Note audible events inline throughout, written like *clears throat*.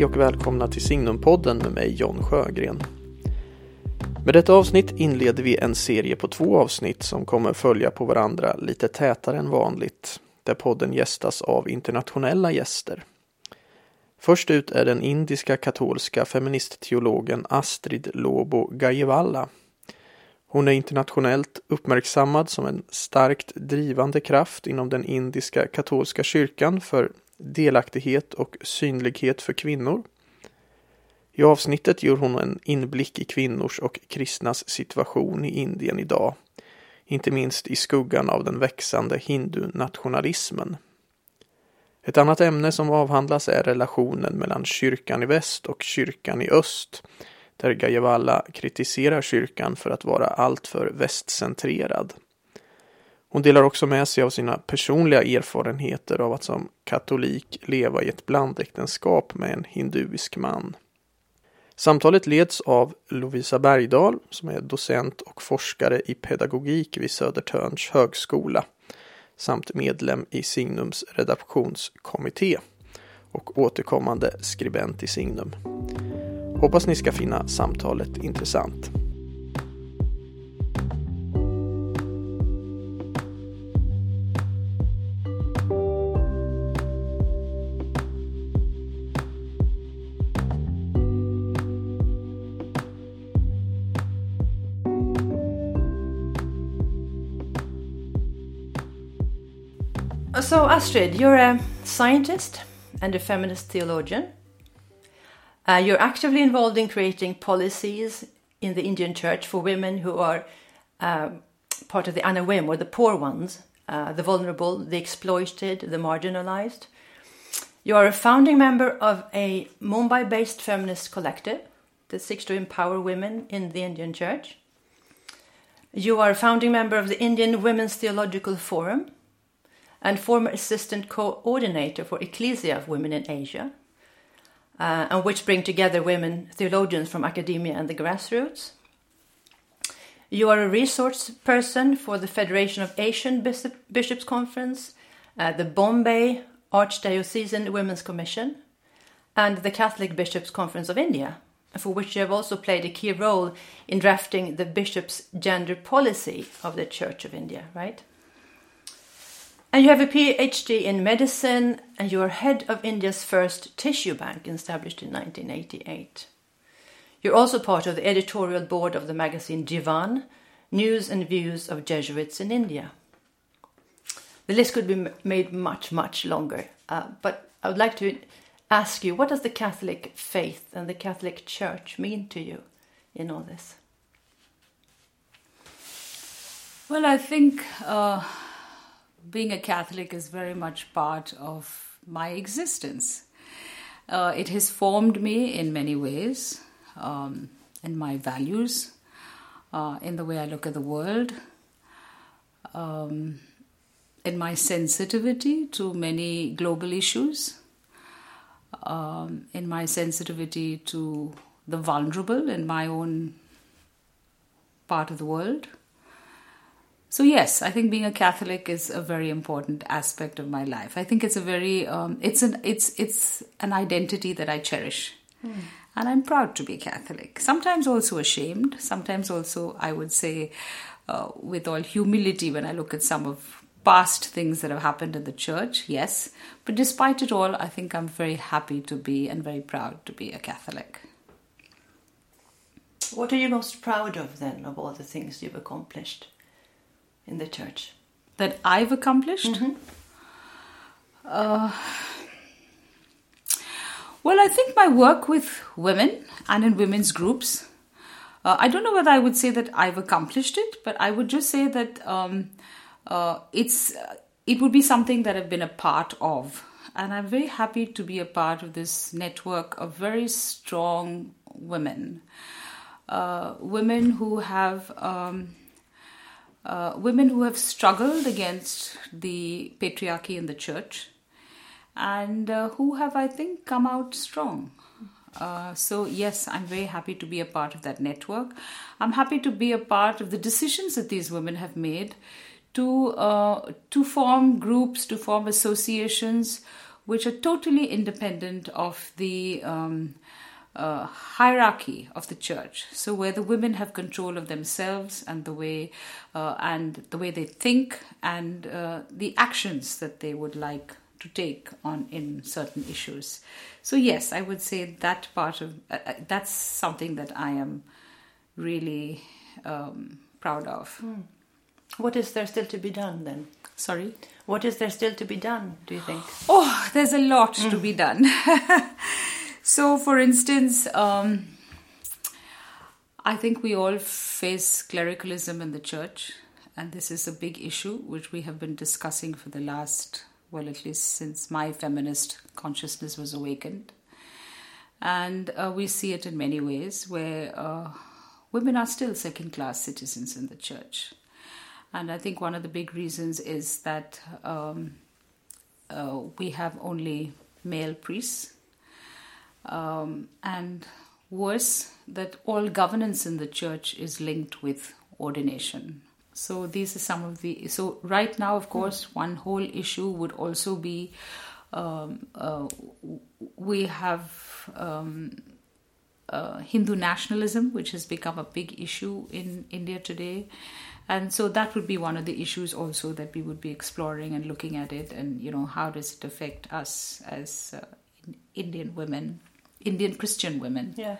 Hej och välkomna till Signumpodden med mig John Sjögren. Med detta avsnitt inleder vi en serie på två avsnitt som kommer följa på varandra lite tätare än vanligt, där podden gästas av internationella gäster. Först ut är den indiska katolska feministteologen Astrid Lobo Gajewalla. Hon är internationellt uppmärksammad som en starkt drivande kraft inom den indiska katolska kyrkan för delaktighet och synlighet för kvinnor. I avsnittet gör hon en inblick i kvinnors och kristnas situation i Indien idag, inte minst i skuggan av den växande hindunationalismen. Ett annat ämne som avhandlas är relationen mellan kyrkan i väst och kyrkan i öst, där Gajewalla kritiserar kyrkan för att vara alltför västcentrerad. Hon delar också med sig av sina personliga erfarenheter av att som katolik leva i ett blandäktenskap med en hinduisk man. Samtalet leds av Lovisa Bergdahl som är docent och forskare i pedagogik vid Södertörns högskola samt medlem i Signums redaktionskommitté och återkommande skribent i Signum. Hoppas ni ska finna samtalet intressant. Astrid, you're a scientist and a feminist theologian. Uh, you're actively involved in creating policies in the Indian church for women who are uh, part of the anawim, or the poor ones, uh, the vulnerable, the exploited, the marginalized. You are a founding member of a Mumbai based feminist collective that seeks to empower women in the Indian church. You are a founding member of the Indian Women's Theological Forum and former assistant coordinator for Ecclesia of Women in Asia, uh, and which bring together women theologians from academia and the grassroots. You are a resource person for the Federation of Asian Bishop, Bishops Conference, uh, the Bombay Archdiocesan Women's Commission, and the Catholic Bishops Conference of India, for which you have also played a key role in drafting the bishops' gender policy of the Church of India, right? And you have a PhD in medicine, and you are head of India's first tissue bank established in 1988. You're also part of the editorial board of the magazine Jivan, News and Views of Jesuits in India. The list could be made much, much longer, uh, but I would like to ask you what does the Catholic faith and the Catholic Church mean to you in all this? Well, I think. Uh being a Catholic is very much part of my existence. Uh, it has formed me in many ways, um, in my values, uh, in the way I look at the world, um, in my sensitivity to many global issues, um, in my sensitivity to the vulnerable in my own part of the world. So yes, I think being a Catholic is a very important aspect of my life. I think it's a very um, it's an it's it's an identity that I cherish, mm. and I'm proud to be Catholic. Sometimes also ashamed. Sometimes also I would say, uh, with all humility, when I look at some of past things that have happened in the church. Yes, but despite it all, I think I'm very happy to be and very proud to be a Catholic. What are you most proud of then, of all the things you've accomplished? In the church? That I've accomplished? Mm-hmm. Uh, well, I think my work with women and in women's groups. Uh, I don't know whether I would say that I've accomplished it, but I would just say that um, uh, it's it would be something that I've been a part of, and I'm very happy to be a part of this network of very strong women, uh, women who have um, uh, women who have struggled against the patriarchy in the church and uh, who have, I think, come out strong. Uh, so, yes, I'm very happy to be a part of that network. I'm happy to be a part of the decisions that these women have made to, uh, to form groups, to form associations which are totally independent of the um, uh, hierarchy of the church. So where the women have control of themselves and the way uh, and the way they think and uh, the actions that they would like to take on in certain issues. So yes, I would say that part of uh, uh, that's something that I am really um, proud of. What is there still to be done then? Sorry. What is there still to be done, do you think? Oh, there's a lot to be done. *laughs* so, for instance, um, I think we all face clericalism in the church, and this is a big issue which we have been discussing for the last, well, at least since my feminist consciousness was awakened. And uh, we see it in many ways where uh, women are still second class citizens in the church. And I think one of the big reasons is that um, uh, we have only male priests. Um, and worse, that all governance in the church is linked with ordination. So these are some of the. So right now, of course, one whole issue would also be um, uh, we have um, uh, Hindu nationalism, which has become a big issue in India today. And so that would be one of the issues also that we would be exploring and looking at it, and you know how does it affect us as uh, Indian women, Indian Christian women. Yeah.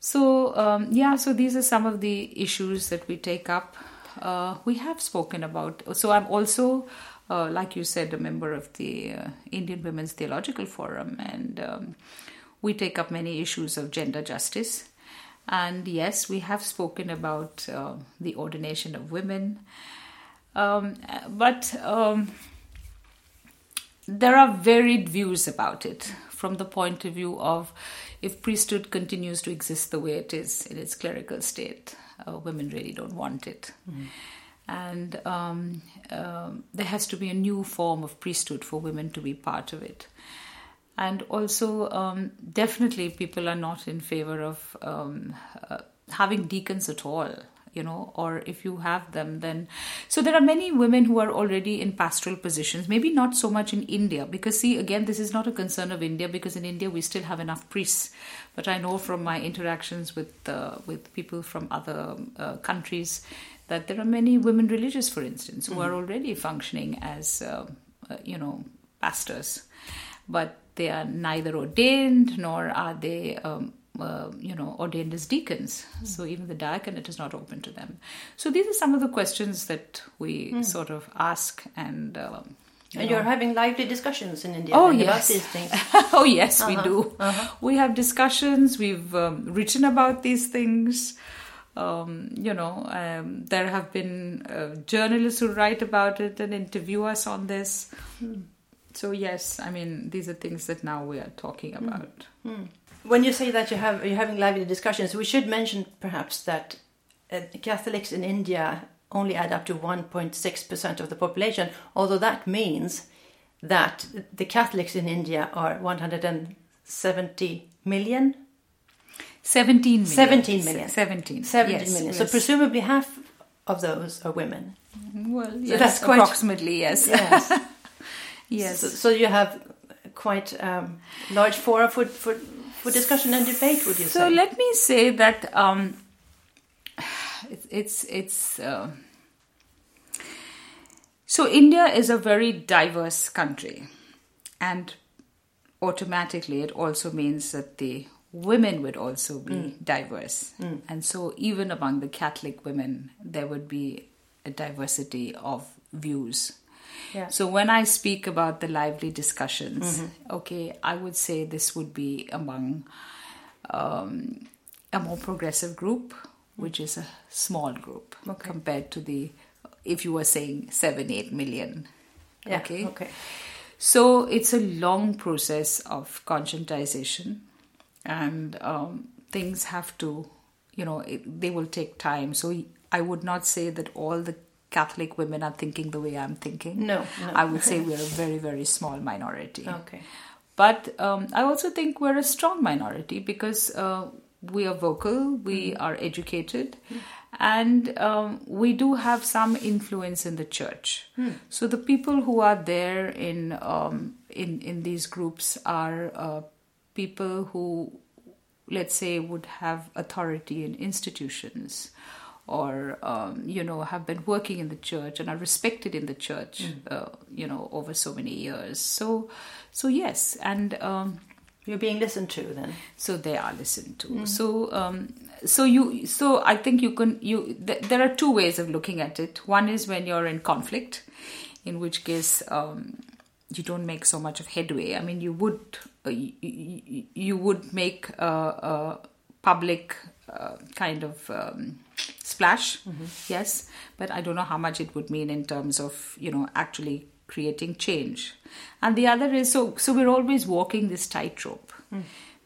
So um, yeah, so these are some of the issues that we take up. Uh, we have spoken about. So I'm also, uh, like you said, a member of the uh, Indian Women's Theological Forum, and um, we take up many issues of gender justice. And yes, we have spoken about uh, the ordination of women, um, but um, there are varied views about it from the point of view of if priesthood continues to exist the way it is in its clerical state, uh, women really don't want it. And um, um, there has to be a new form of priesthood for women to be part of it. And also, um, definitely, people are not in favor of um, uh, having deacons at all you know or if you have them then so there are many women who are already in pastoral positions maybe not so much in india because see again this is not a concern of india because in india we still have enough priests. But i know from my interactions with uh, with people from other uh, countries that there are many women religious for instance who are already functioning as uh, uh, you know pastors. But they are neither ordained nor are they um, uh, you know ordained as deacons. So even the diaconate is not open to them. So these are some of the questions that we sort of ask and um, you And know. you're having lively discussions in India Oh, yes. about these things. *laughs* oh yes we do. We have discussions. We've um, written about these things. Um, you know um, there have been uh, journalists who write about it and interview us on this. So yes i mean these are things that now we are talking about When you say that you have you're having lively discussions, we should mention perhaps that uh, Catholics in India only add up to 1.6 percent of the population. Although that means that the Catholics in India are 170 million. 17 million 17 million. 17 17 yes, million. So presumably half of those are women. well yes, that's quite- approximately yes *laughs* Yes. *laughs* yes so, so you have quite um, large forum for, for for discussion and debate. Would you So say? let me say that um, it's it's, it's uh, so India is a very diverse country, and automatically it also means that the women would also be diverse, and so even among the Catholic women there would be a diversity of views. Yeah. So when I speak about the lively discussions, okay, I would say this would be among um, a more progressive group, which is a small group compared to the, if you were saying seven, eight million. Yeah, Okay. okay. So it's a long process of conscientization, and um, things have to, you know, it, they will take time. So I would not say that all the Catholic women are thinking the way I'm thinking. No, no. I would say *laughs* we're a very, very small minority. Okay. But um, I also think we're a strong minority because uh, we are vocal, we Mm-hmm. are educated, and um, we do have some influence in the church. Hmm. So the people who are there in um, in in these groups are uh, people who, let's say, would have authority in institutions or um, you know have been working in the church and are respected in the church uh, you know over so many years. So so yes and um, You're being listened to then. so they are listened to. So um, so you so i think you can you th- there are two ways of looking at it. One is when you're in conflict in which case um, you don't make so much of headway. I mean you would uh, you, you, you would make a, a public uh, kind of um, splash yes but i don't know how much it would mean in terms of you know actually creating change. And the other is so so we're always walking this tightrope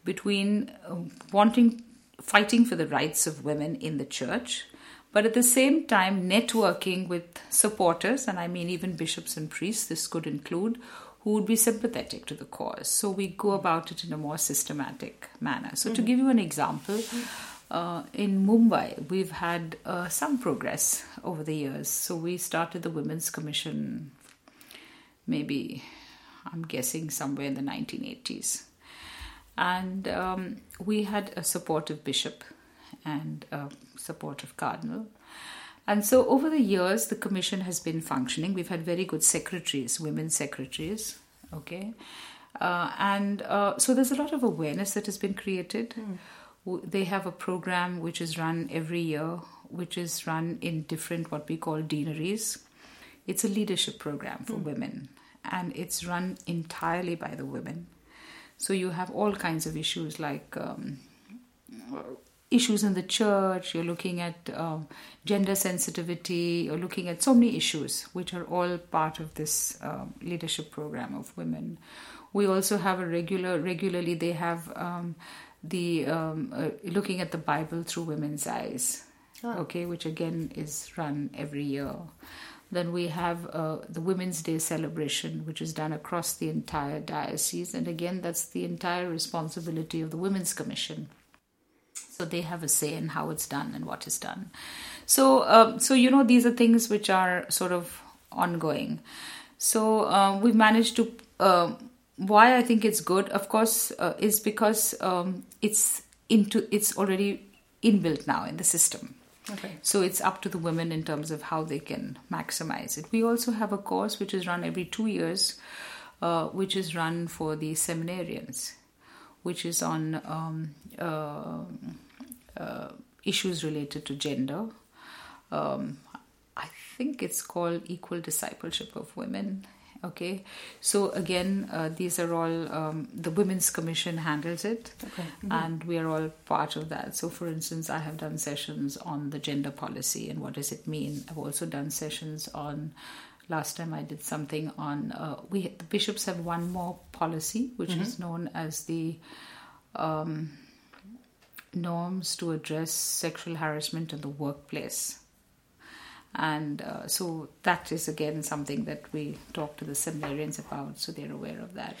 between uh, wanting fighting for the rights of women in the church but at the same time networking with supporters and i mean even bishops and priests this could include who would be sympathetic to the cause. So we go about it in a more systematic manner. So to give you an example uh, in Mumbai, we've had uh, some progress over the years. So we started the Women's Commission, maybe I'm guessing somewhere in the 1980s, and um, we had a supportive bishop and a supportive cardinal. And so over the years, the commission has been functioning. We've had very good secretaries, women secretaries, okay? Uh, and uh, so there's a lot of awareness that has been created. W- They have a program which is run every year, which is run in different what we call deaneries. It's a leadership program for women, and it's run entirely by the women. So you have all kinds of issues like um, issues in the church, you're looking at um, gender sensitivity, you're looking at so many issues which are all part of this um, leadership program of women. We also have a regular, regularly they have um, the um, uh, looking at the Bible through women's eyes, okay, which again is run every year. Then we have uh, the Women's Day celebration, which is done across the entire diocese, and again, that's the entire responsibility of the Women's Commission. So they have a say in how it's done and what is done. So um, so you know these are things which are sort of ongoing. So uh, we've managed to uh, why i think it's good of course uh, is because um, it's into it's already inbuilt now in the system Okay. so it's up to the women in terms of how they can maximize it. We also have a course which is run every two years, uh, which is run for the seminarians, which is on um, uh, uh, issues related to gender. Um, I think it's called Equal Discipleship of Women. Okay, so again, uh, these are all um, the Women's Commission handles it, Okay. and we are all part of that. So, for instance, I have done sessions on the gender policy and what does it mean. I've also done sessions on. Last time I did something on. Uh, we the bishops have one more policy, which is known as the um, norms to address sexual harassment in the workplace. And uh, so that is again something that we talk to the seminarians about, so they're aware of that.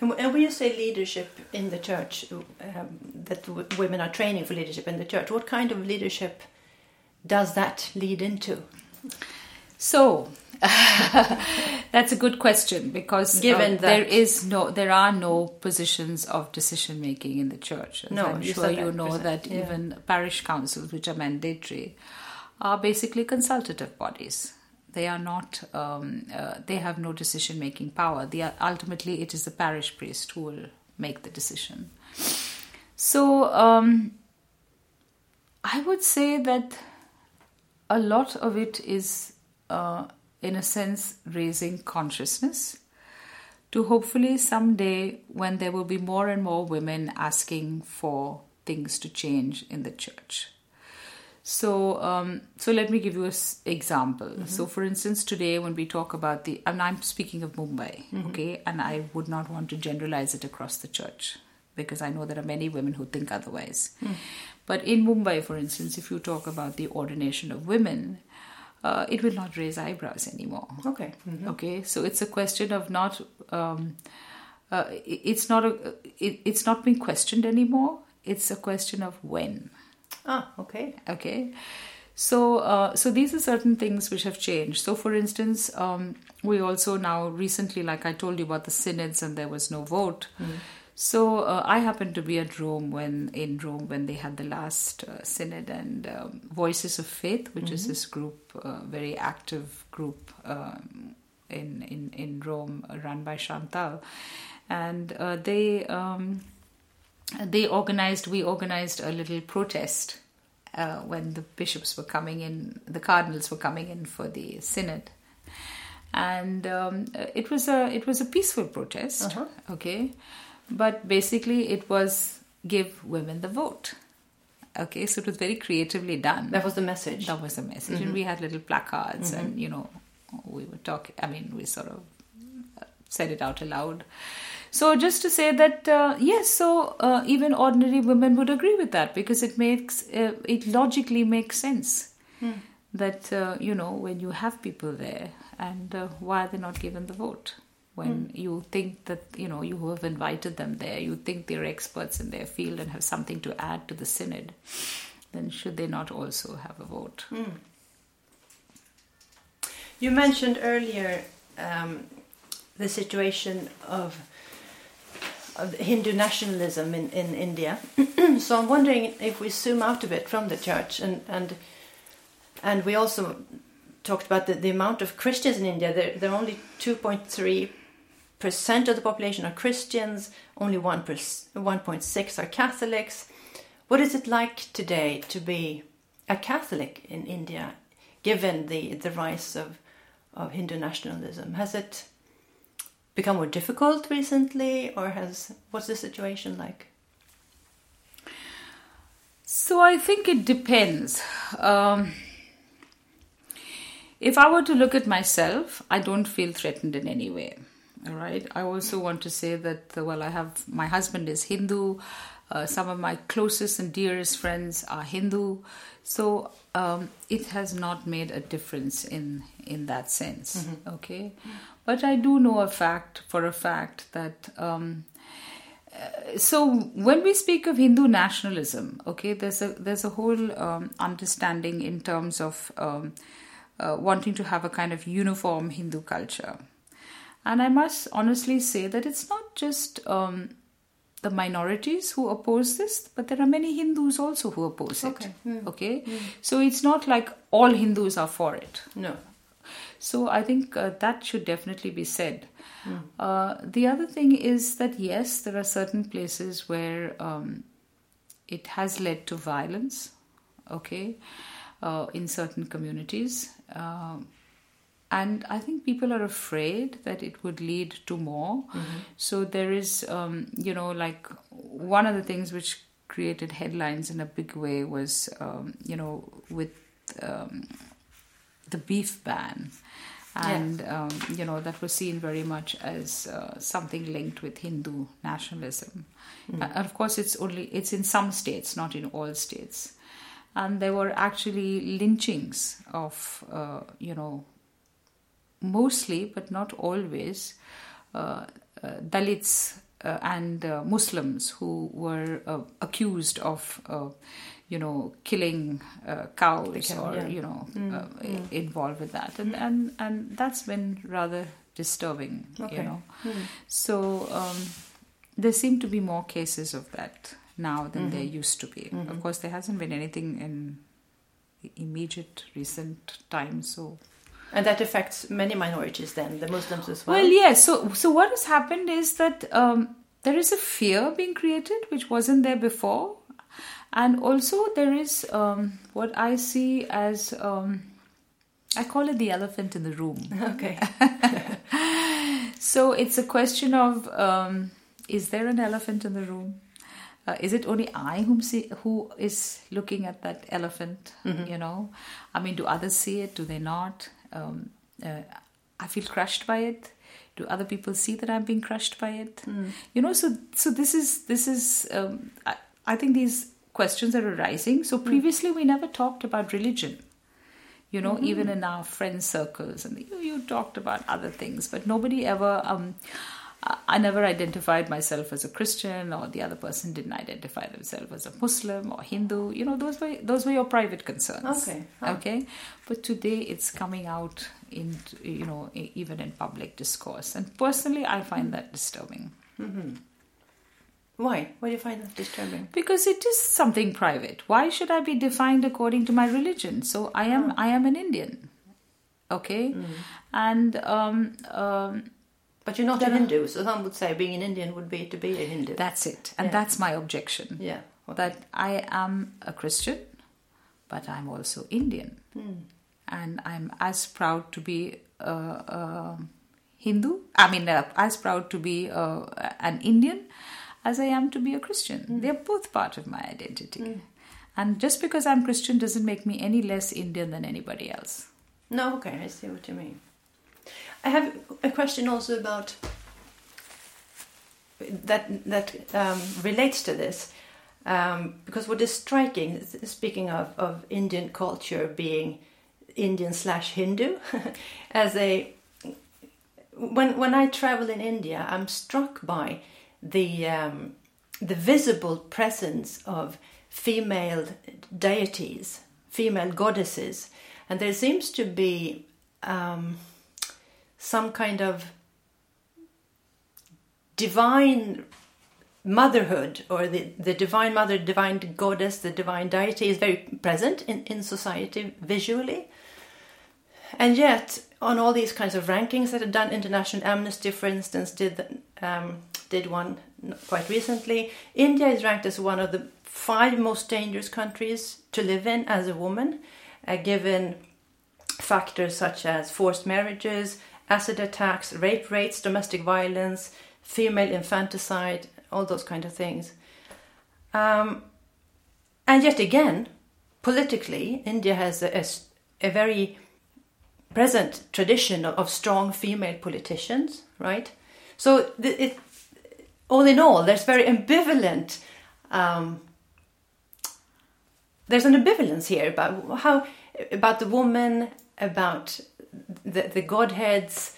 And, when you say leadership in the church, um, that w- women are training for leadership in the church, what kind of leadership does that lead into? So *laughs* that's a good question because uh, that- there is no, there are no positions of decision making in the church. No, I'm you sure you know that yeah. even parish councils, which are mandatory, are basically consultative bodies. They are not. Um, uh, they have no decision making power. They are, ultimately, it is the parish priest who will make the decision. So um, I would say that a lot of it is, uh, in a sense, raising consciousness to hopefully someday, when there will be more and more women asking for things to change in the church. So, um, so let me give you an example. So, for instance, today when we talk about the, and I'm speaking of Mumbai, okay, and I would not want to generalize it across the church because I know there are many women who think otherwise. But in Mumbai, for instance, if you talk about the ordination of women, uh, it will not raise eyebrows anymore. Okay. Okay, so it's a question of not. Um, uh, it's not a. It, it's not being questioned anymore. It's a question of when. Ah, okay. Okay, So, uh, so these are certain things which have changed. So, for instance, um, we also now recently, like I told you about the synods, and there was no vote. So, uh, I happened to be at Rome when in Rome when they had the last uh, synod and um, Voices of Faith, which is this group, uh, very active group um, in in in Rome, run by Chantal, and uh, they. They organized we organized a little protest uh, when the bishops were coming in the cardinals were coming in for the synod. And um, it was a it was a peaceful protest okay? But basically it was give women the vote okay? So it was very creatively done. That was the message. that was the message. And we had little placards and you know we were talking i mean we sort of uh, said it out aloud so just to say that uh, yes so uh, even ordinary women would agree with that because it makes uh, it logically makes sense that uh, you know when you have people there and uh, why are they not given the vote? When you think that you know you have invited them there you think they're experts in their field and have something to add to the synod then should they not also have a vote? You mentioned earlier um, the situation of, of Hindu nationalism in, in India. *clears throat* so I'm wondering if we zoom out a bit from the church and and and we also talked about the, the amount of Christians in India. There, there are only 2.3 percent of the population are Christians. Only one 1.6 are Catholics. What is it like today to be a Catholic in India, given the the rise of of Hindu nationalism? Has it become more difficult recently, or has what's the situation like? So I think it depends. Um, if I were to look at myself, I don't feel threatened in any way. All right. I also want to say that uh, well, I have my husband is Hindu. Uh, some of my closest and dearest friends are Hindu, so um, it has not made a difference in in that sense. Okay, but I do know a fact for a fact that. Um, so when we speak of Hindu nationalism, okay, there's a there's a whole um, understanding in terms of um, uh, wanting to have a kind of uniform Hindu culture, and I must honestly say that it's not just um, the minorities who oppose this, but there are many Hindus also who oppose it. Okay, so it's not like all Hindus are for it. No. So I think uh, that should definitely be said. Uh, the other thing is that yes, there are certain places where um, it has led to violence. Okay, uh, in certain communities, Um and I think people are afraid that it would lead to more. So there is, um, you know, like one of the things which created headlines in a big way was, um, you know, with um, the beef ban. And, um, you know, that was seen very much as uh, something linked with Hindu nationalism. Uh, And of course, it's only, it's in some states, not in all states. And there were actually lynchings of, uh, you know, mostly, but not always, uh, uh, Dalits uh, and uh, Muslims who were uh, accused of, uh, you know, killing uh, cows kill, or yeah. you know, uh, i- involved with that, and and and that's been rather disturbing, Okay. you know. So um, there seem to be more cases of that now than there used to be. Of course, there hasn't been anything in immediate recent times, so And that affects many minorities then, the Muslims as well. well, yes. So, so what has happened is that um, there is a fear being created which wasn't there before, and also there is um, what I see as um, I call it the elephant in the room. *laughs* Okay. *laughs* So it's a question of um, is there an elephant in the room? Uh, is it only I whom see, who is looking at that elephant? You know, I mean, do others see it? Do they not? Um, uh, I feel crushed by it. Do other people see that I'm being crushed by it? You know, so so this is this is. Um, I, I think these questions are arising. So hmm. previously we never talked about religion you know hmm. even in our friend circles and you, you talked about other things but nobody ever um I- never identified myself as a Christian, or the other person didn't identify themselves as a Muslim or Hindu. You know, those were those were your private concerns. Okay. Huh. Okay. But today it's coming out in you know even in public discourse, and personally, I find hmm. that disturbing mm-hmm. Why? Why do you find that disturbing? because it is something private. Why should I be defined according to my religion? So I am I am an Indian. Okay, and um, um, But you're not a Hindu, so some would say being an Indian would be to be a Hindu. that's it, and Yeah. that's my objection. yeah. Okay. that I am a Christian, but I'm also Indian, Hmm. and I'm as proud to be a, a Hindu. I mean, uh, as proud to be uh, an Indian as I am to be a Christian. Hmm. They're both part of my identity, and just because I'm Christian doesn't make me any less Indian than anybody else. No, okay, I see what you mean. I have a question also about that that um, relates to this, um, because what is striking, speaking of, of Indian culture being Indian slash Hindu, *laughs* as a when when I travel in India, I'm struck by the um, the visible presence of female deities, female goddesses, and there seems to be um, some kind of divine motherhood or the, the divine mother, divine goddess, the divine deity is very present in, in society visually. And yet, on all these kinds of rankings that are done, International Amnesty, for instance, did um, did one quite recently. India is ranked as one of the five most dangerous countries to live in as a woman, uh, given factors such as forced marriages, acid attacks, rape rates, domestic violence, female infanticide, all those kind of things. Um, and yet again, politically, India has a, a, a very present tradition of, of, strong female politicians, right? So it, all in all, there's very ambivalent. Um, there's an ambivalence here about how about the woman, about the, the godheads,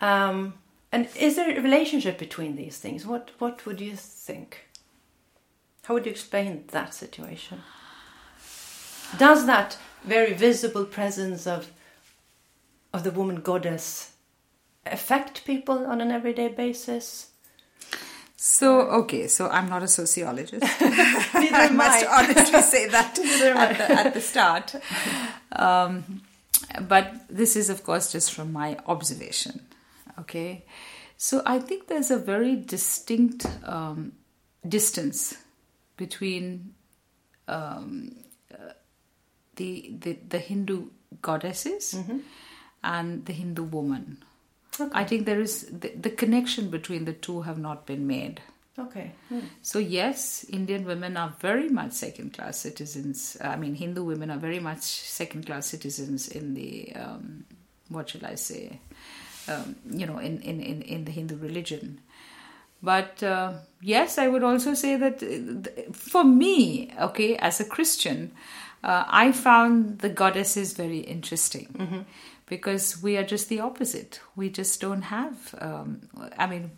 um, and is there a relationship between these things? What what would you think? How would you explain that situation? Does that very visible presence of of the woman goddess affect people on an everyday basis? So okay, so I'm not a sociologist. *laughs* I must I. honestly say *laughs* that at the, at the start. Um, but this is, of course, just from my observation. Okay, so I think there's a very distinct um, distance between um, uh, the, the the Hindu goddesses and the Hindu woman. I think there is the, the connection between the two have not been made. Okay. Hmm. So yes, Indian women are very much second-class citizens. I mean, Hindu women are very much second-class citizens in the um, what shall I say? Um, you know, in, in, in, in the Hindu religion. But uh, yes, I would also say that uh, for me, okay, as a Christian, uh, I found the goddesses very interesting because we are just the opposite. We just don't have. Um, I mean,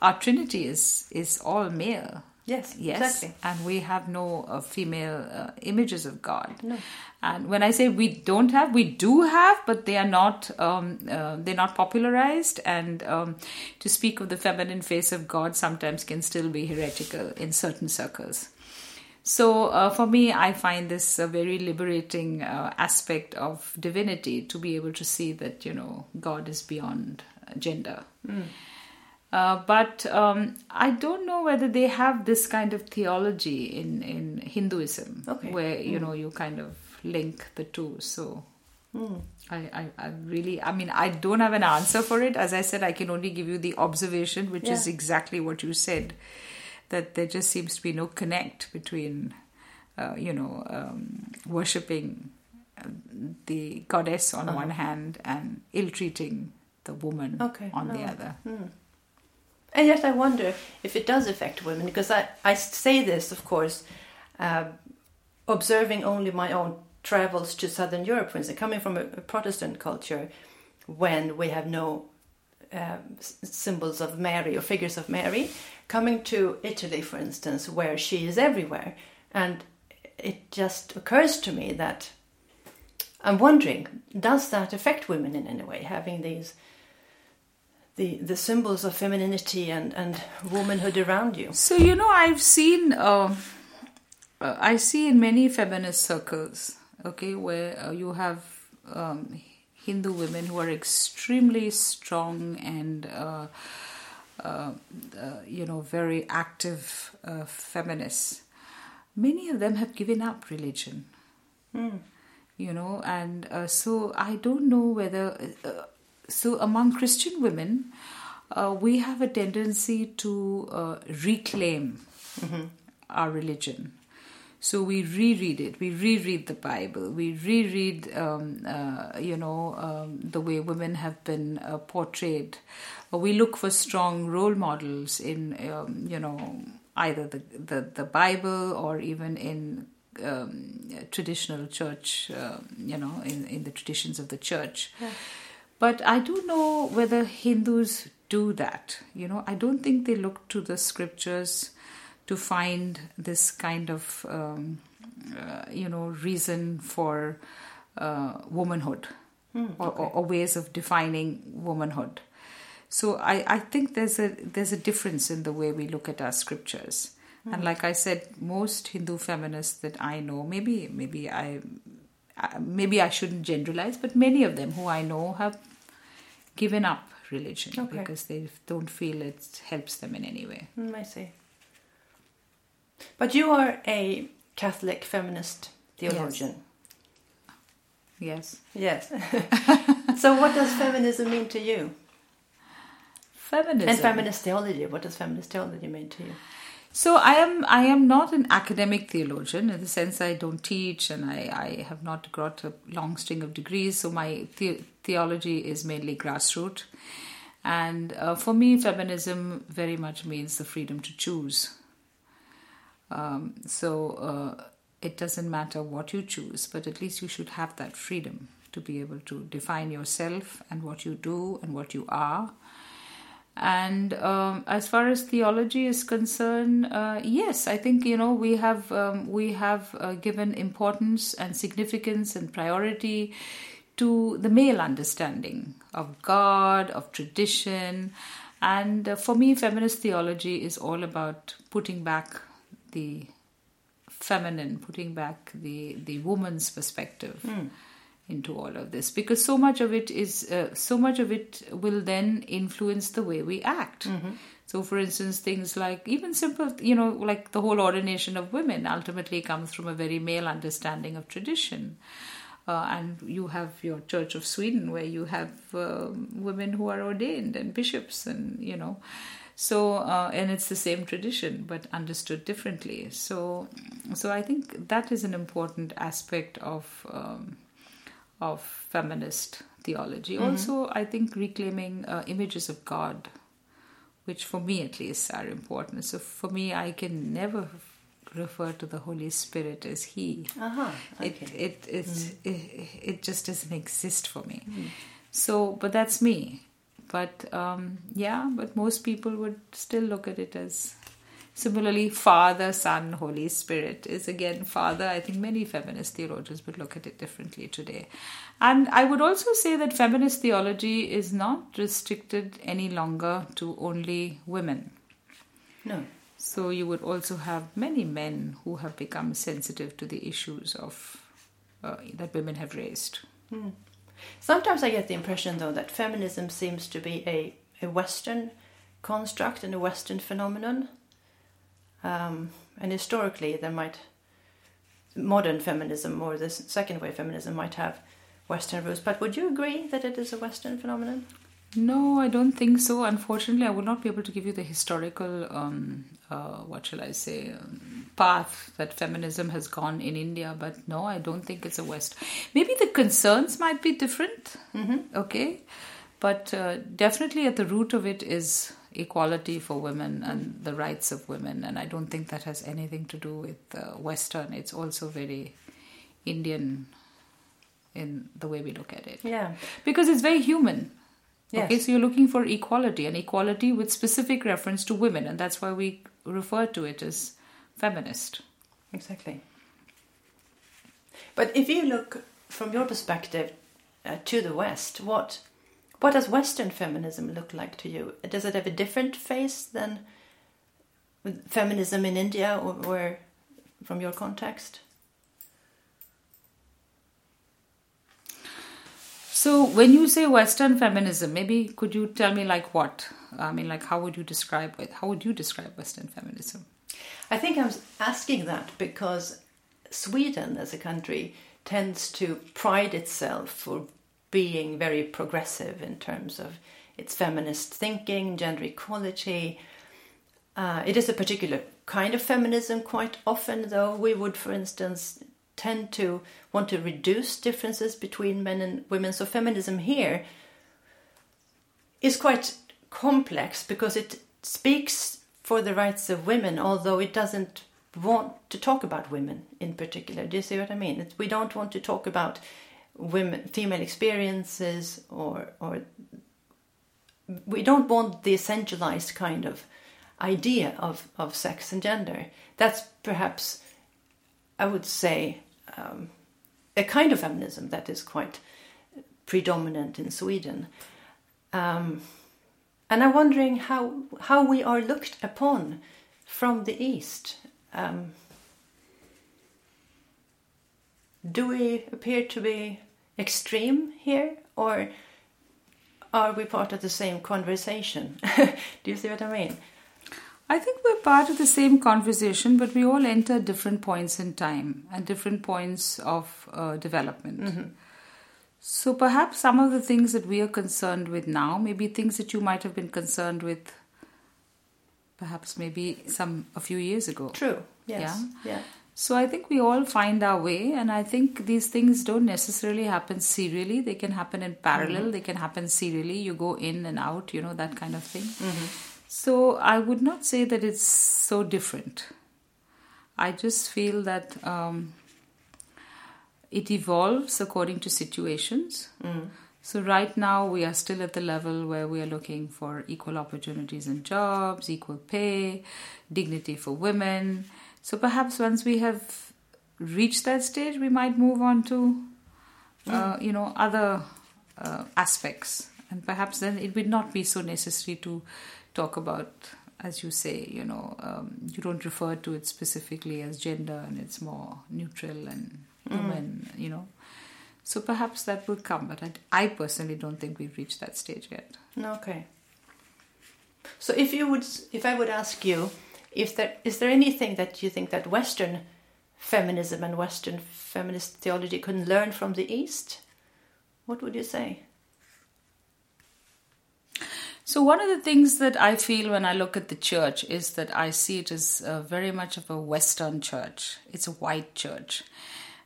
our Trinity is is all male. Yes, Yes, exactly. and we have no uh, female uh, images of God. No. And when I say we don't have, we do have, but they are not. Um, uh, they're not popularized. And um, to speak of the feminine face of God sometimes can still be heretical in certain circles. So uh, for me, I find this a very liberating uh, aspect of divinity to be able to see that you know God is beyond gender. Uh, but um, I don't know whether they have this kind of theology in, in Hinduism, Okay. where you know you kind of link the two. So I, I, I really, I mean, I don't have an answer for it. As I said, I can only give you the observation, which is exactly what you said, that there just seems to be no connect between, uh, you know, um, worshipping uh, the goddess on one hand and ill-treating the woman Uh-huh. Okay, on the no. other. And yet, I wonder if it does affect women because I, I say this, of course, uh, observing only my own travels to Southern Europe, for instance, coming from a, a Protestant culture when we have no um, symbols of Mary or figures of Mary, coming to Italy, for instance, where she is everywhere, and it just occurs to me that I'm wondering, does that affect women in any way, having these the the symbols of femininity and and womanhood around you? So you know, I've seen, uh, uh, I see in many feminist circles, okay, where uh, you have um, Hindu women who are extremely strong and, uh, uh, uh, you know, very active uh, feminists. Many of them have given up religion. You know, and uh, so I don't know whether. Uh, so among Christian women, uh, we have a tendency to uh, reclaim our religion. So we reread it. We reread the Bible. We reread, um, uh, you know, um, the way women have been uh, portrayed. We look for strong role models in, um, you know, either the, the, the Bible or even in um, traditional church, uh, you know, in, in the traditions of the church. But I don't know whether Hindus do that. You know, I don't think they look to the scriptures to find this kind of, um, uh, you know, reason for uh, womanhood or, or, or ways of defining womanhood. So I, I think there's a there's a difference in the way we look at our scriptures. And like I said, most Hindu feminists that I know, maybe maybe I maybe I shouldn't generalize, but many of them who I know have given up religion Okay. because they don't feel it helps them in any way. Mm, I see. But you are a Catholic feminist theologian. Yes. Yes. *laughs* so, what does feminism mean to you? Feminism. And feminist theology. What does feminist theology mean to you? So I am I am not an academic theologian in the sense I don't teach and I, I have not got a long string of degrees. So my the- theology is mainly grassroots, and uh, for me, feminism very much means the freedom to choose. Um, so uh, it doesn't matter what you choose, but at least you should have that freedom to be able to define yourself and what you do and what you are. And um, as far as theology is concerned, uh, yes, I think you know we have um, we have uh, given importance and significance and priority to the male understanding of God, of tradition, and uh, for me, feminist theology is all about putting back the feminine, putting back the the woman's perspective into all of this. Because so much of it is uh, so much of it will then influence the way we act. So for instance things like even simple you know like the whole ordination of women ultimately comes from a very male understanding of tradition. Uh, and you have your church of sweden where you have um, women who are ordained and bishops and you know so uh, and it's the same tradition but understood differently so so i think that is an important aspect of um, of feminist theology. Also, I think reclaiming uh, images of God, which for me at least are important. So for me, I can never refer to the Holy Spirit as He. Uh-huh. Okay. it it, it it just doesn't exist for me. So, but that's me. But um, yeah, but most people would still look at it as Similarly, Father, Son, Holy Spirit is again Father. I think many feminist theologians would look at it differently today. And I would also say that feminist theology is not restricted any longer to only women. No. So you would also have many men who have become sensitive to the issues of uh, that women have raised. Sometimes I get the impression, though, that feminism seems to be a, a Western construct and a Western phenomenon. Um, and historically, there might modern feminism or the second wave feminism might have Western roots. But would you agree that it is a Western phenomenon? No, I don't think so. Unfortunately, I would not be able to give you the historical, um, uh, what shall I say, um, path that feminism has gone in India. But no, I don't think it's a West. Maybe the concerns might be different. Okay, but uh, definitely at the root of it is equality for women and the rights of women. And I don't think that has anything to do with uh, Western. It's also very Indian in the way we look at it Yeah. because it's very human Yes. Okay, so you're looking for equality and equality with specific reference to women, and that's why we refer to it as feminist. Exactly. But if you look from your perspective uh, to the West, what what does Western feminism look like to you? Does it have a different face than feminism in India, or, or from your context? So, when you say Western feminism, maybe could you tell me like what? I mean, like how would you describe it? How would you describe Western feminism? I think I'm asking that because Sweden as a country tends to pride itself for being very progressive in terms of its feminist thinking, gender equality. Uh, it is a particular kind of feminism quite often, though. We would, for instance, tend to want to reduce differences between men and women. So feminism here is quite complex because it speaks for the rights of women, although it doesn't want to talk about women in particular. Do you see what I mean? It's, we don't want to talk about women, female experiences, or or we don't want the essentialized kind of idea of, of sex and gender. That's perhaps, I would say, um, a kind of feminism that is quite predominant in Sweden. Um, and I'm wondering how how we are looked upon from the East. Um, do we appear to be extreme here, or are we part of the same conversation? *laughs* do you see what I mean? I think we're part of the same conversation, but we all enter different points in time and different points of uh, development. Mm-hmm. So perhaps some of the things that we are concerned with now may be things that you might have been concerned with perhaps maybe some a few years ago. True. Yes. Yeah. Yeah. So I think we all find our way, and I think these things don't necessarily happen serially. They can happen in parallel. They can happen serially. You go in and out, you know that kind of thing. So I would not say that it's so different. I just feel that um, it evolves according to situations. So right now we are still at the level where we are looking for equal opportunities in jobs, equal pay, dignity for women. So perhaps once we have reached that stage, we might move on to, uh, you know, other uh, aspects, and perhaps then it would not be so necessary to talk about, as you say, you know, um, you don't refer to it specifically as gender, and it's more neutral and women, you know. So perhaps that will come, but I, I personally don't think we've reached that stage yet. Okay. So if you would, if I would ask you, if there is there anything that you think that Western feminism and Western feminist theology can learn from the East, what would you say? So, one of the things that I feel when I look at the church is that I see it as uh, very much of a Western church. It's a white church.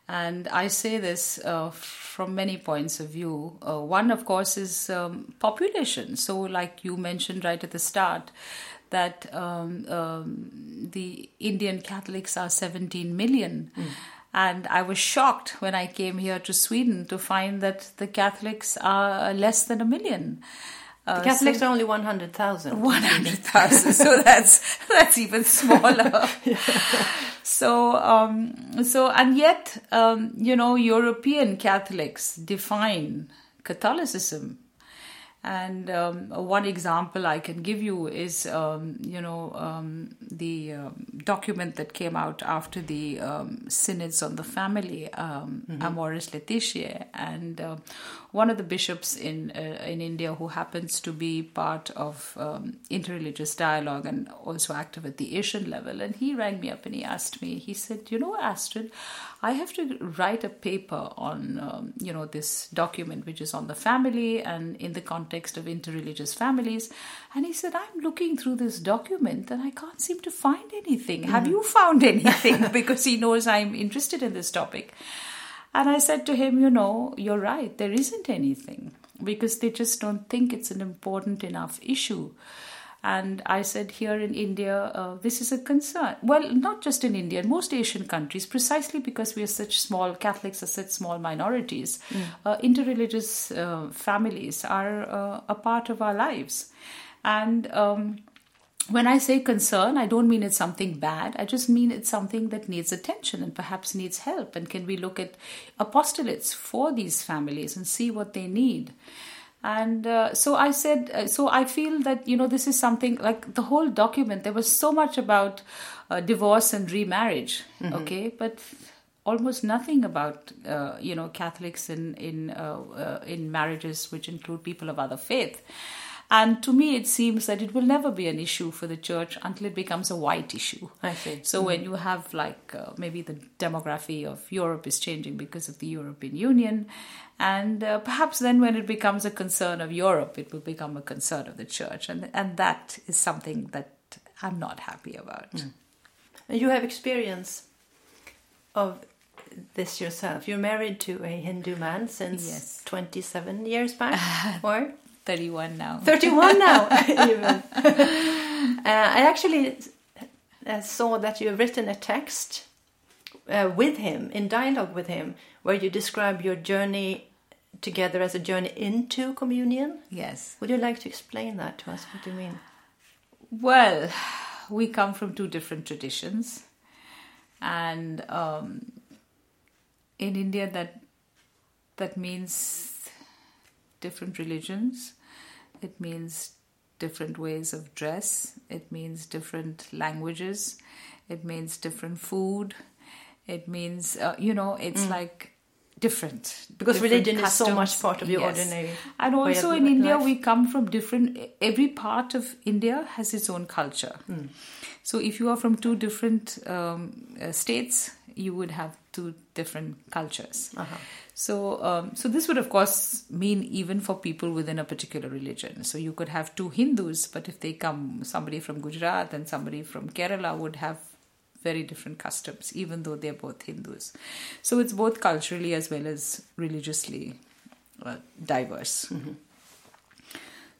And I say this uh, from many points of view. Uh, one, of course, is um, population. So, like you mentioned right at the start, that um, um, the Indian Catholics are 17 million. And I was shocked when I came here to Sweden to find that the Catholics are less than a million. Uh, The Catholics are only one hundred thousand. one hundred thousand. so that's *laughs* that's even smaller. *laughs* So um, so and yet um, you know European Catholics define Catholicism. And um, one example I can give you is, um, you know, um, the um, document that came out after the um, synods on the family, um, Amoris Laetitia, and uh, one of the bishops in uh, in India who happens to be part of um, interreligious dialogue and also active at the Asian level, and he rang me up and he asked me. He said, "You know, Astrid, I have to write a paper on um, you know this document which is on the family and in the context of interreligious families." And he said, "I'm looking through this document and I can't seem to find anything. Have hmm. you found *laughs* anything?" because he knows I'm interested in this topic. And I said to him, you know, you're right, there isn't anything because they just don't think it's an important enough issue. And I said, here in India, uh, this is a concern. Well, not just in India, in most Asian countries, precisely because we are such small, Catholics are such small minorities, uh, interreligious uh, families are uh, a part of our lives. And um, when I say concern, I don't mean it's something bad. I just mean it's something that needs attention and perhaps needs help. And can we look at apostolates for these families and see what they need? And uh, so I said, uh, so I feel that, you know, this is something like the whole document, there was so much about uh, divorce and remarriage, okay? But almost nothing about uh, you know Catholics in in uh, uh, in marriages which include people of other faith. And to me, it seems that it will never be an issue for the church until it becomes a white issue. I see. So when you have like uh, maybe the demography of Europe is changing because of the European Union, and uh, perhaps then when it becomes a concern of Europe, it will become a concern of the church, and and that is something that I'm not happy about. And you have experience of this yourself. You're married to a Hindu man since Yes. 27 years back, *laughs* or 31 now. 31 now, *laughs* even. Uh, I actually uh, saw that you've written a text uh, with him, in dialogue with him, where you describe your journey together as a journey into communion. Yes. Would you like to explain that to us? What do you mean? Well, we come from two different traditions, and um, in India, that that means different religions. It means different ways of dress. It means different languages. It means different food. It means uh, you know, it's like different Because different religion is so much part of your Yes. ordinary And also in India, life. we come from different. Every part of India has its own culture. So if you are from two different um, uh, states, you would have two different cultures. So, um, so this would of course mean even for people within a particular religion. So you could have two Hindus, but if they come, somebody from Gujarat and somebody from Kerala would have very different customs, even though they're both Hindus. So it's both culturally as well as religiously uh, diverse.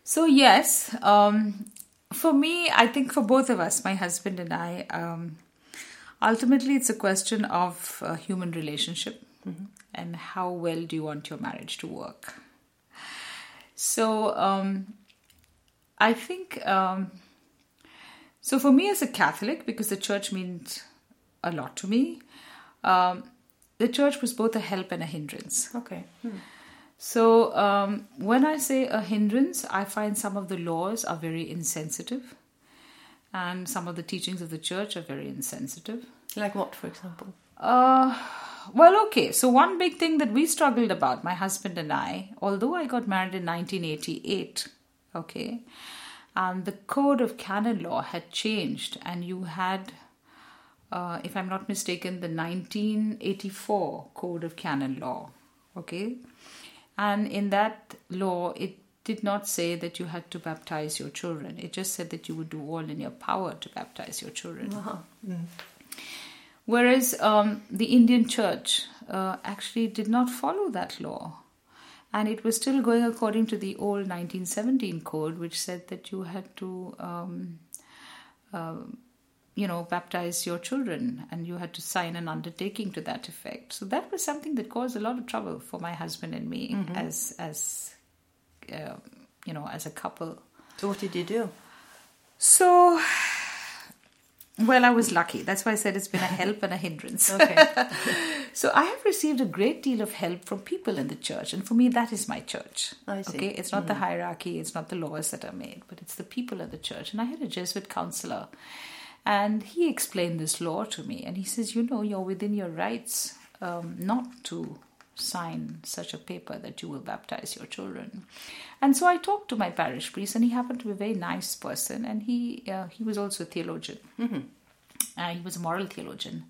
So yes, um, for me, I think for both of us, my husband and I, um, ultimately it's a question of uh, human relationship and how well do you want your marriage to work. So um, I think um, so for me as a Catholic, because the church means a lot to me, um, the church was both a help and a hindrance. Okay. So um, when I say a hindrance, I find some of the laws are very insensitive, and some of the teachings of the church are very insensitive. Like what, for example? Uh, well, okay. So one big thing that we struggled about, my husband and I, although I got married in 1988, okay, and the code of canon law had changed, and you had, uh, if I'm not mistaken, the 1984 code of canon law, okay, and in that law it did not say that you had to baptize your children. It just said that you would do all in your power to baptize your children. Whereas um, the Indian church uh, actually did not follow that law. And it was still going according to the old 1917 code, which said that you had to, um, uh, you know, baptize your children and you had to sign an undertaking to that effect. So that was something that caused a lot of trouble for my husband and me as, as uh, you know, as a couple. So what did you do? So, well, I was lucky. That's why I said it's been a help and a hindrance. Okay. *laughs* So I have received a great deal of help from people in the church, and for me, that is my church. I see. Okay, it's not the hierarchy, it's not the laws that are made, but it's the people in the church. And I had a Jesuit counselor, and he explained this law to me, and he says, you know, you're within your rights um, not to sign such a paper that you will baptize your children. And so I talked to my parish priest, and he happened to be a very nice person, and he uh, he was also a theologian. Uh, he was a moral theologian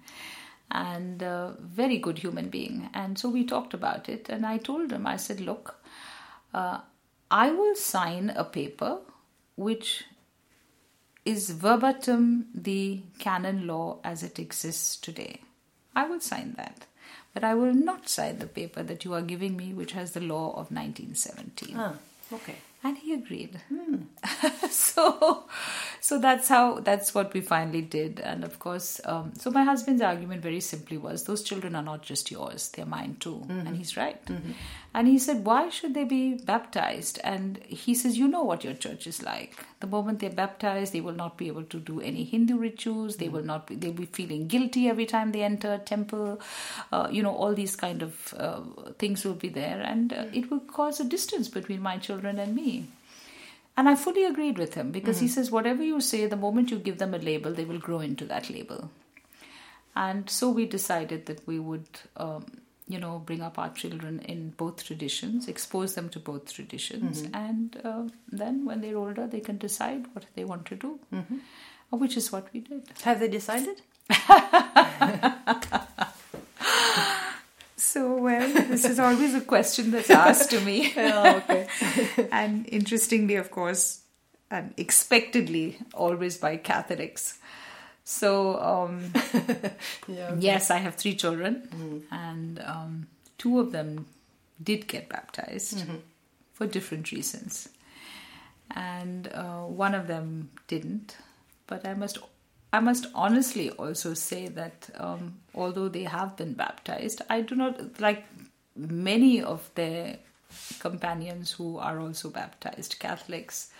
and a very good human being. And so we talked about it, and I told him, I said, Look, uh, I will sign a paper which is verbatim the canon law as it exists today. I will sign that. But I will not sign the paper that you are giving me, which has the law of 1917. ah, okay. and he agreed. *laughs* So so that's how that's what we finally did. And of course um, so my husband's argument very simply was those children are not just yours they're mine too. And he's right. And he said why should they be baptized? And he says you know what your church is like the moment they're baptized they will not be able to do any hindu rituals. They will not be they'll be feeling guilty every time they enter a temple. Uh, you know all these kind of uh, things will be there. And uh, it will cause a distance between my children and me. And I fully agreed with him because he says, whatever you say, the moment you give them a label, they will grow into that label. And so we decided that we would, um, you know, bring up our children in both traditions, expose them to both traditions, and uh, then when they're older, they can decide what they want to do, uh, which is what we did. Have they decided? *laughs* So, well, this is always a question that's asked to me. *laughs* Oh, okay. *laughs* and interestingly, of course, and expectedly, always by Catholics. So, um, *laughs* yeah. yes, I have three children, and um, two of them did get baptized for different reasons, and uh, one of them didn't. But I must, I must honestly also say that um, although they have been baptized, I do not like many of their companions who are also baptized Catholics,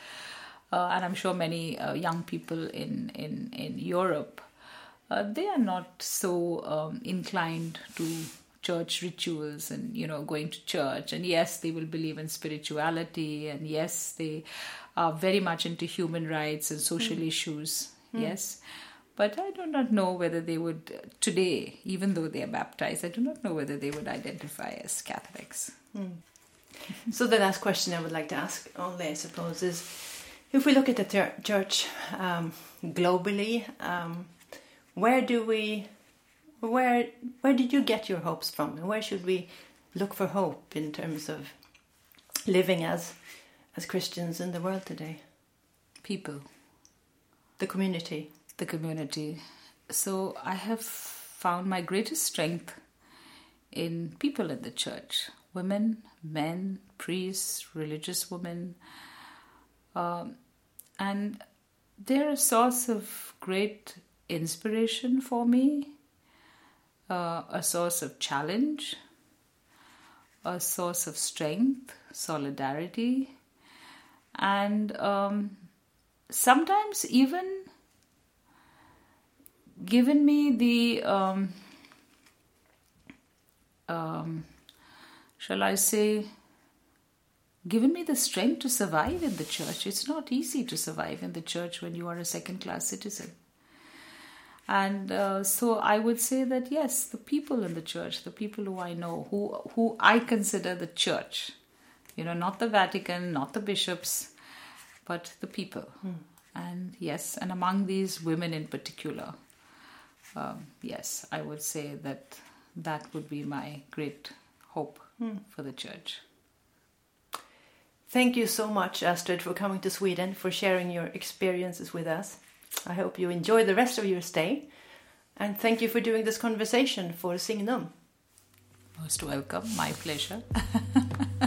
uh, and I'm sure many uh, young people in in in Europe, uh, they are not so um, inclined to church rituals and you know going to church. And yes they will believe in spirituality. And yes they are very much into human rights and social issues. Yes. But i do not know whether they would uh, today even though they are baptized i do not know whether they would identify as catholics. *laughs* So the last question I would like to ask, only I suppose, is if we look at the church um, globally, um, where do we, where where did you get your hopes from? Where should we look for hope in terms of living as as Christians in the world today? people The community. the community. So I have found my greatest strength in people in the church women, men, priests, religious women. Um, and they're a source of great inspiration for me, uh, a source of challenge, a source of strength, solidarity, and um, sometimes even given me the um, um, shall I say given me the strength to survive in the church. It's not easy to survive in the church when you are a second class citizen. And uh, so I would say that yes, the people in the church, the people who I know, who who I consider the church, you know, not the Vatican, not the bishops, but the people. And yes, and among these women in particular, um, yes, I would say that that would be my great hope for the church. Thank you so much, Astrid, for coming to Sweden, for sharing your experiences with us. I hope you enjoy the rest of your stay. And thank you for doing this conversation for Signum. Most welcome, my pleasure. *laughs*